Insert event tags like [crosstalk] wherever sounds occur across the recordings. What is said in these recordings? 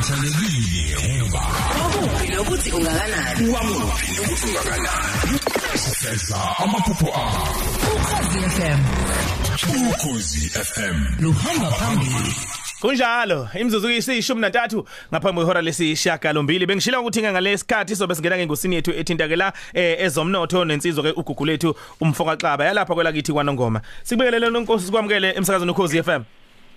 ukhathalekile ngoba Ukuphi nokuthi ungakanani? wamuphi nokuthi ungakanani? Sifeza amaphupho akho. Ukhosi FM ukhozi FM luhamba phambili. Kunjalo imizuzu isishumi nantathu ngaphambi kwehora lesishaka lombili bengishila ukuthi ngalesikhathi sobe singena ngengosini yethu ethinta ke la eh, ezomnotho nensizwa ke ugugu lethu umfoka xaba yalapha kwelakithi kwanongoma. Sibingelele nonkosi kwamukele emsakazweni ukhozi FM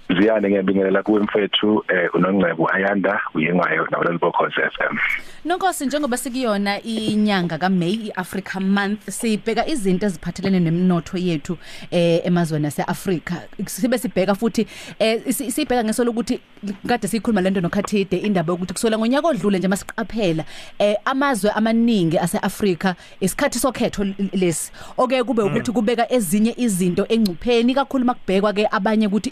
Ziyane ngiyabingelela kuwe mfethu eh unongcebo Ayanda uyengayo nabalali bokhoze FM. Nonkosi njengoba sikuyona inyanga kaMay iAfrica Month sibheka izinto eziphathelene nemnotho yethu eh emazweni aseAfrika sibe sibheka futhi eh si- sibheka ngeso lokuthi kade sikhuluma lento nokhathide indaba yokuthi kusola ngonyaka odlule nje masiqaphela eh amazwe amaningi aseAfrika isikhathi sokhetho l- lesi oke kube ukuthi kubeka ezinye izinto engcupheni kakhulu makubhekwa ke abanye ukuthi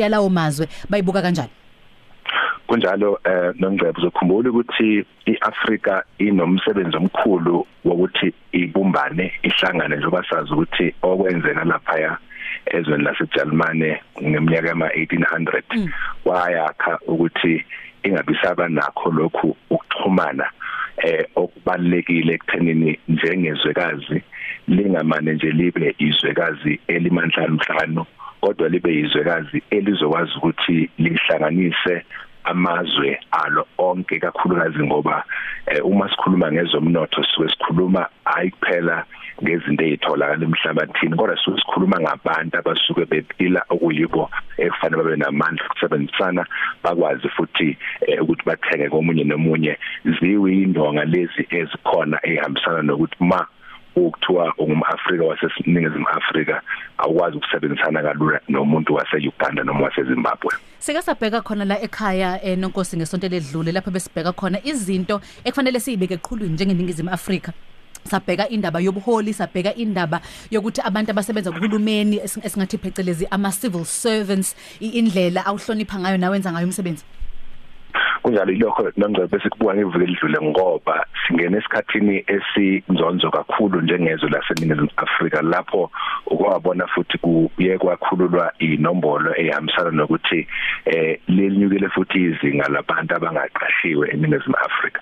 imnotho yalawo mazwe bayibuka kanjani? Kunjalo eh nongcebo uzokhumbula ukuthi iAfrika inomsebenzi omkhulu wokuthi ibumbane ihlangane njengoba sazi ukuthi okwenzeka lapha ezweni laseJalimane ngeminyaka yama 1800 wayakha ukuthi ingabisaba nakho lokhu ukuxhumana eh okubalekile ekuthenini njengezwekazi lingamane nje libe izwekazi elimanhlanu mhlanu kodwa libe izwekazi elizokwazi ukuthi lihlanganise amazwe alo onke kakhulukazi ngoba eh, uma sikhuluma ngezomnotho sike sikhuluma hayi kuphela ngezinto ezitholakala emhlabathini kodwa sike sikhuluma ngabantu abasuke bephila okuyibo ekufanele babe namandla ukusebenzisana bakwazi futhi eh, ukuthi bathenge komunye nomunye. Ziwindonga lezi ezikhona ehambisana nokuthi ma ukuthiwa ungumAfrika waseningizimu Afrika awukwazi ukusebenzisana kalula nomuntu waseUganda noma waseZimbabwe. Sike sabheka khona la ekhaya eh, nonkosi ngesonto ledlule lapho besibheka khona izinto ekufanele siyibeke eqhulwini njengeningizimu Afrika. Sabheka indaba yobuholi sabheka indaba yokuthi abantu abasebenza kuhulumeni esi- esingathi phecelezi ama civil servants i- indlela awuhlonipha ngayo nawenza ngayo umsebenzi. Kunjalo ilokho nongcebo bese kubuka ngeviki elidlule ngoba singena esikhathini esinzonzo kakhulu njengezwe laseNingizimu Afrika lapho ukwabona futhi kuye kwakhululwa inombolo ehambisana nokuthi eh lelinyukile futhi izinga labantu abangaqashiwe eNingizimu Afrika.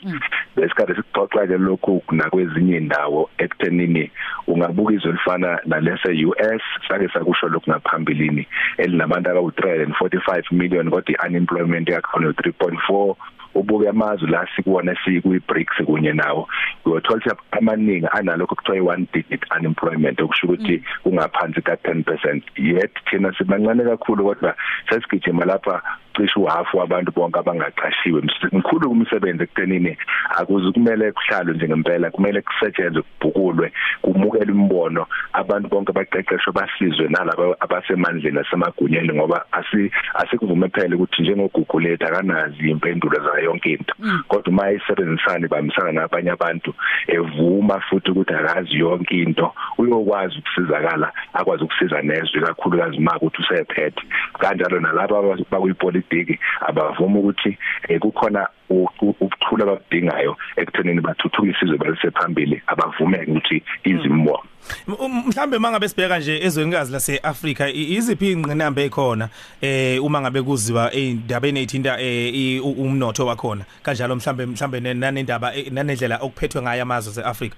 Lesikhathi sixoxa ke lokhu nakwezinye indawo ekuthenini ungabuka izwe lifana nalese US sake sakusho lokhu ngaphambilini elinabantu abawu 345 million kodwa unemployment yakhona 3.4 ubuke amazwe la sikuwona sikuyi BRICS kunye nawo. Uyothola ukuthi amaningi analokho kuthiwa i1 digit unemployment okusho ukuthi kungaphansi ka 10% yet thina sibancane kakhulu kodwa sesigijima lapha cishe uhalf wabantu bonke abangaqashiwe mkhulu umsebenzi ekuthenini akuze kumele kuhlalwe njengempela kumele kusetshenzwe kubhukulwe kumukele imbono abantu bonke baqeqeshwe basizwe nalabo abasemandleni nasemagunyeni ngoba asi asikuvume phela ukuthi njengogugu lethu akanazi impendulo zayo. Yonke into. Kodwa uma isebenzisana ibambisana nabanye abantu evuma futhi ukuthi akazi yonke into uyokwazi ukusizakala akwazi ukusiza nezwe kakhulukazi uma ukuthi usephethe. Kanjalo nalabo bakuyipolitiki abavuma ukuthi eh, kukhona u- u- ukuthula abadingayo ekuthenini bathuthukise izwe balisephambili abavumeke ukuthi izimbo M- um- mhlambe mangabe sibheka nje ezwenikazi laseAfrika i- iziphi ingqinamba ekhona eh uma ngabe kuziwa endabeni ethinta eh i- u- umnotho wakhona? Kanjalo mhlambe mhlambe ne- nanendaba eh, nanendlela okuphethwe ngayo amazwe eAfrika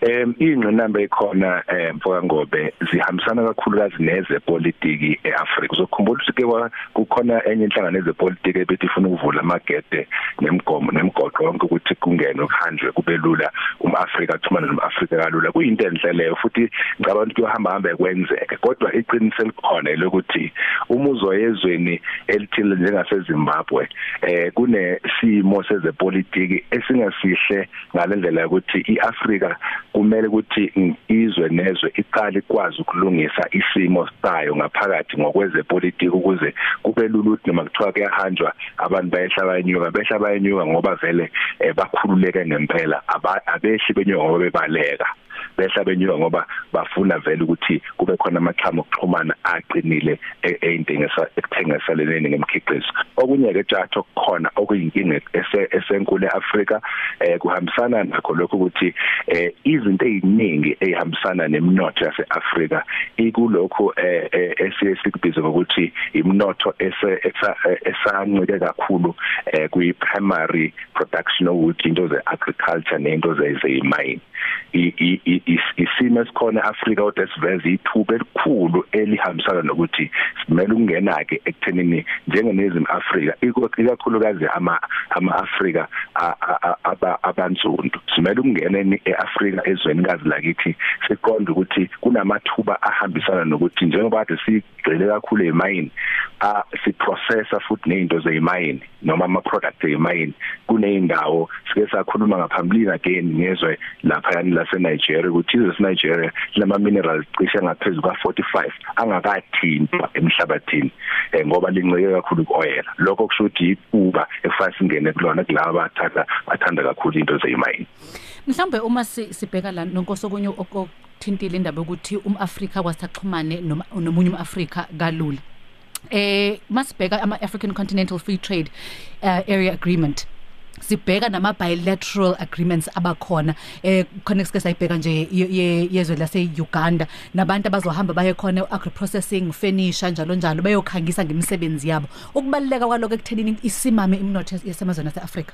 Em ingqinamba ekhona mfoka ngobe zihambisana kakhulukazi nezepolitiki eAfrika. Uzokhumbula ukuthi ke kukhona enye inhlangano yezepolitiki ebethi ifuna ukuvula amagede nemigomo nemigoqo yonke ukuthi kungene okuhanjwe kube lula umAfrika athumane nomAfrika kalula. Kuyinto enhle leyo futhi ngicabanga ukuthi kuyohamba hamba kwenzeke. Kodwa iqiniso elikhona elokuthi umuzo yezweni elithile njengaseZimbabwe eh kunesimo sezepolitiki esingasihle ngalendlela ukuthi iAfrika kumele ukuthi mm, izwe nezwe iqale ikwazi ukulungisa isimo sayo ngaphakathi ngokwezepolitiki ukuze kube lula ukuthi noma kuthiwa kuyahanjwa abantu bayehla bayenyuka behla bayenyuka ngoba vele eh, bakhululeke ngempela aba- abeshi benyuka ngoba bebaleka. Behla benyuka ngoba bafuna vele ukuthi kube khona amaxhamo okuxhumana aqinile e- eyintengisa ekuthengiseleni ngemikhiqizo. Okunye ke tjatho kukhona okuyinkinga ese- esenkulu eAfrika eh kuhambisana nakho lokho ukuthi eh izinto eziningi ezihambisana nemnotho yaseAfrika ikulokho eh eh, esiye sikubiza ngokuthi imnotho ese esa- eh, esancike kakhulu eh kwi primary production ukuthi into ze agriculture nento ze zeyimine i- i- i- is- isimo esikhona eAfrika kodwa siveza ithuba elikhulu elihambisana nokuthi simele ukungena ke ekuthenini njengeNingizimu Afrika iku- ikakhulukazi ama ama Afrika a- a- a- aba abansundu. Simele ukungena eni- eAfrika ezwenikazi lakithi siqonde ukuthi kunamathuba ahambisana nokuthi njengoba kade sigcile kakhulu emayini a siprocessa futhi nezinto zemayini noma ama products zemayini kuneyindawo sike sakhuluma ngaphambilini again ngezwe lapha yani lase Nigeria ukuthi izwe Nigeria lama minerals cishe ngaphezulu ka45 angakathintwa emhlabathini eh, ngoba lincike kakhulu kuoil lokho kusho ukuthi iquba efase ingene kulona kulabo bathanda bathanda kakhulu into zemayini mhlambe uma si- sibheka la nonkosi okunye okuthintile indaba ukuthi umAfrika kwasaxhumane noma nomunye umAfrika kalula. Eh masibheka ama African Continental Free Trade uh, Area Agreement. Sibheka nama bilateral agreements abakhona. Eh khona sike sayibheka nje ye- ye- yezwe lase Uganda. Nabantu abazohamba baye khona agri processing furniture njalo njalo bayokhangisa ngemisebenzi yabo. Ukubaleka kwaloko ekuthenini isimame imnotho yasemazweni aseAfrika.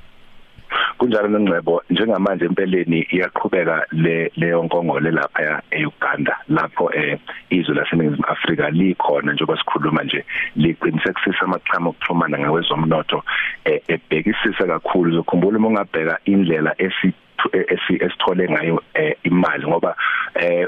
Kunjalo nengcebo njengamanje empeleni iyaqhubeka le leyo nkongolo lapha eUganda lapho eh izwe laseNingizimu Afrika likhona njengoba sikhuluma nje liqinisekisisa amaqhamu okuxhumana ngawezomnotho eh, ebhekisisa kakhulu. Uzokhumbula uma ungabheka indlela esi esi esithole ngayo eh, imali ngoba eh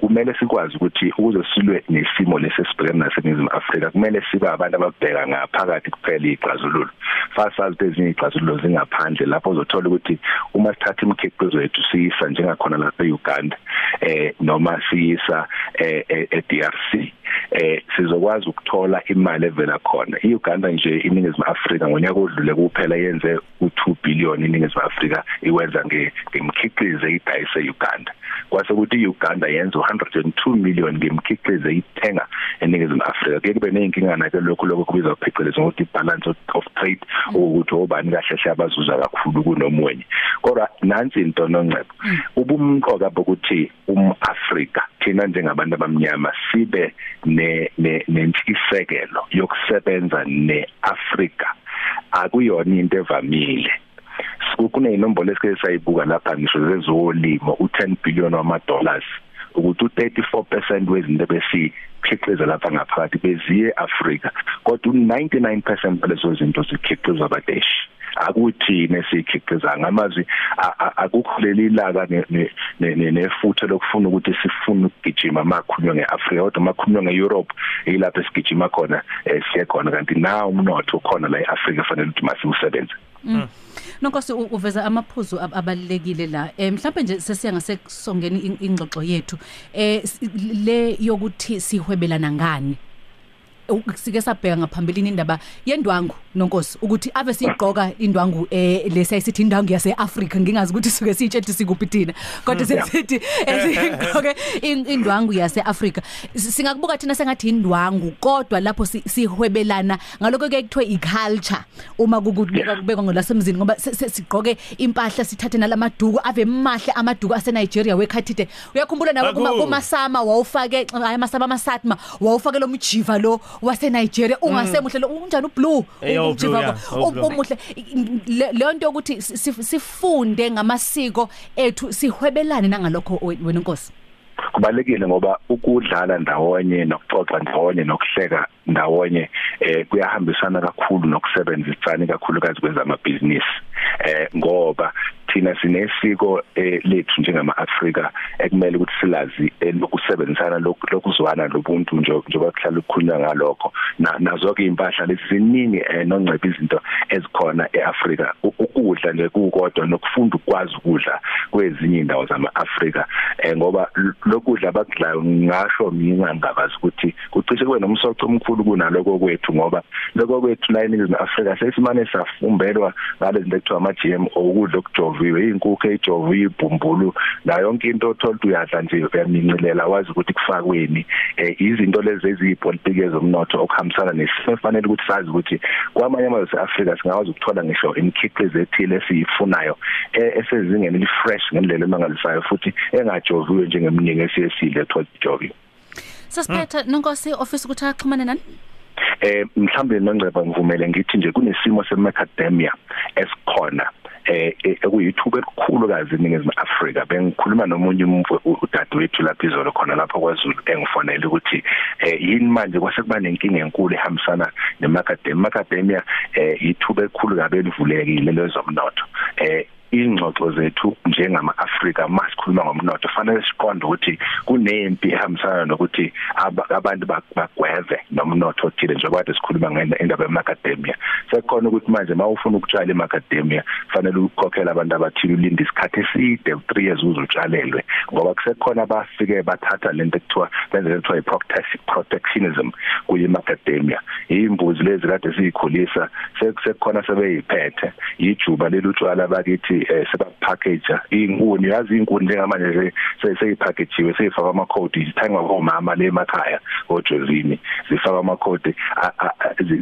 kumele sikwazi ukuthi ukuze silwe nesimo lesesibhekene naseNingizimu Afrika kumele sibe abantu ababheka ngaphakathi kuphela izixazululo fasazi ezinye izixazululo zingaphandle lapho uzothola ukuthi uma sithatha imikhiqizo yethu siyisa njengakhona lapha eUganda eh noma siyisa eh e- eDRC eh sizokwazi ukuthola imali evela khona. iUganda nje iningizimu Afrika ngonyaka odlule kuphela yenze u2 billion iningizimu Afrika iwenza nge ngemikhiqizo eyidayise eUganda. Kwase ukuthi iUganda yenza 102 million ngemikhiqizo eyithenga eningizimu Afrika. Kuye kube neyinkinga nake lokho lokho kubizwa phecelezi ngokuthi balance of- of trade ukuthi obani kahle hle abazuza kakhulu kunomunye. Kodwa nansi into nongcebo ubumqoka bokuthi umAfrika thina njengabantu abamnyama sibe ne ne- nentshisekelo yokusebenza neAfrika. Akuyona into evamile. Kuneyinombolo esike sayibuka lapha ngisho zezolimo u10 billion wama dollars ukuthi u34% wezinto besikhiqiza lapha ngaphakathi beziye Africa kodwa u99% balezo zinto zikhiqizwa abadeshi akuthini esikhiqiza ngamazwi a- a- akukho leli laka ne- ne- ne- ne- nefuthe lokufuna ukuthi sifune ukugijima makhulunywa ngeAfrica kodwa makhulunywa ngeEurope ilapho esigijima khona eh, siye khona. Kanti na umnotho khona la eAfrica fanele ukuthi masiwusebenze. Nonkosi u- uveza amaphuzu ab- abalekile la. Eh mhlawumbe nje sesiya ngasekusongeni in- ingxoxo yethu. Eh s- le yokuthi sihwebelana ngani. U- Sike sabheka ngaphambilini indaba yendwangu nonkosi ukuthi ave sigqoka indwangu eh lesayisithi indwangu yase Africa ngingazi ukuthi suke sitshela sikuphi thina kodwa sesithi [laughs] esigqoke in- indwangu yase Africa S- singakubuka thina sengathi indwangu kodwa lapho si- sihwebelana ngaloko ke kuthiwe iculture uma kukubeka kubekwa ngolasemzini ngoba se- se- sigqoke impahla sithathe nalamaduku ave mahle amaduku ase Nigeria wekhathide uyakhumbula nawe kuma Kakhulu. kumasama wawufake hayi amasama amasatma wawufake lo mjiva lo wase Nigeria ungasemuhle lo unjani ublue? Eh, oh, blue, yeah, oh, blue. umuhle Le- leyo nto ukuthi si- sifunde ngamasiko ethu sihwebelane nangalokho we- wena nkosi. Kubalekile ngoba ukudlala ndawonye nokuxoxa ndawonye nokuhleka ndawonye eh kuyahambisana kakhulu nokusebenzisana kakhulukazi kwezamabhizinisi. Eh ngoba thina sinesiko eh, lethu njengama Afrika ekumele ukuthi silazi lokusebenzisana lokuzwana lobuntu njengoba kuhlala ukukhulunywa ngalokho. Na- nazo ke impahla lezi ziningi eh, nongceba izinto ezikhona eAfrika. U- ukudla nje kukodwa nokufunda ukwazi ukudla kwezinye indawo zama Afrika eh, ngoba l- lokudla abakudlayo ngisho mina ngabazi ukuthi kucishe kube nomsoco omkhulu kunaloko kwethu ngoba lokho kwethu la eNingizimu Afrika sesimane safumbelwa ngale zinto ekuthiwa ama GMO ukudla okujovile ejoviwe inkukhu ejoviwe ibhumbulu la yonke into othola ukuthi uyadla nje uyamincilela wazi ukuthi kufakweni eh izinto lezi eziyipolitiki ezomnotho okuhambisana nesimo fanele ukuthi sazi ukuthi kwamanye amazwe eAfrika singakwazi ukuthola ngisho imikhiqizo ethile esiyifunayo eh, esezingeni li fresh ngendlela emangalisayo futhi engajoviwe njengemningi esiyesile ethola ijoviwe Sasiphetha nonkosi office ukuthi axhumane nani? Eh mhlambe nongceba ngivumele ngithi nje kunesimo semacademia esikhona. Eh ekuyithuba elikhulu kazi eningizimu Afrika. Bengikhuluma nomunye umuntu udadewethu lapha izolo khona lapha kwaZulu engifonela ukuthi eh yini manje? Kwase kuba nenkinga enkulu ehambisana nemacademia macademia eh ithuba elikhulu kabe livulekile lezomnotho. Eh ingxoxo zethu njengama Africa masikhuluma ngomnotho. Fanele siqonde ukuthi kunempi ehambisana nokuthi abantu bagweve nomnotho othile njengoba kade sikhuluma ngendaba yemakademia sekukhona ukuthi manje mawufuna ukutshala emakademia fanele ukukhokhela abantu abathile ulinde isikhathi eside 3 years uzutshalelwe ngoba kusekhona abafike bathatha lento ekuthiwa benze ekuthiwa protectionism kuye emakademia imbuzi lezi kade siyikhulisa sekusekhona sebeyiphethe. Ijuba lelutshwala bakithi eh sebapackage inkuni yazi inkuni njengamanje seyipackagewe seyifaka ama code zithengwa ngomama le emakhaya ojozini zifaka ama code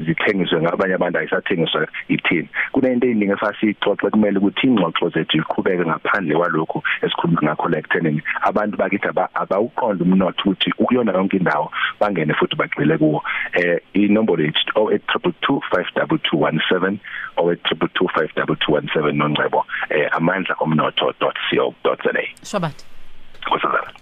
zithengiswe ngabanye abantu ayisathengiswa ithini. Kunento eziningi esasixoxe kumele ukuthi ingxoxo zethu iqhubeke ngaphandle kwalokho esikhuluma ngakho la ekuthenini. Abantu bakithi abawuqonda umnotho ukuthi ukuyona yonke indawo bangene futhi bagxile kuwo. Eh inombolo yethu 0822522217 0822522217 nongcebo eh, amandla omnotho.co.za shobathi kusazana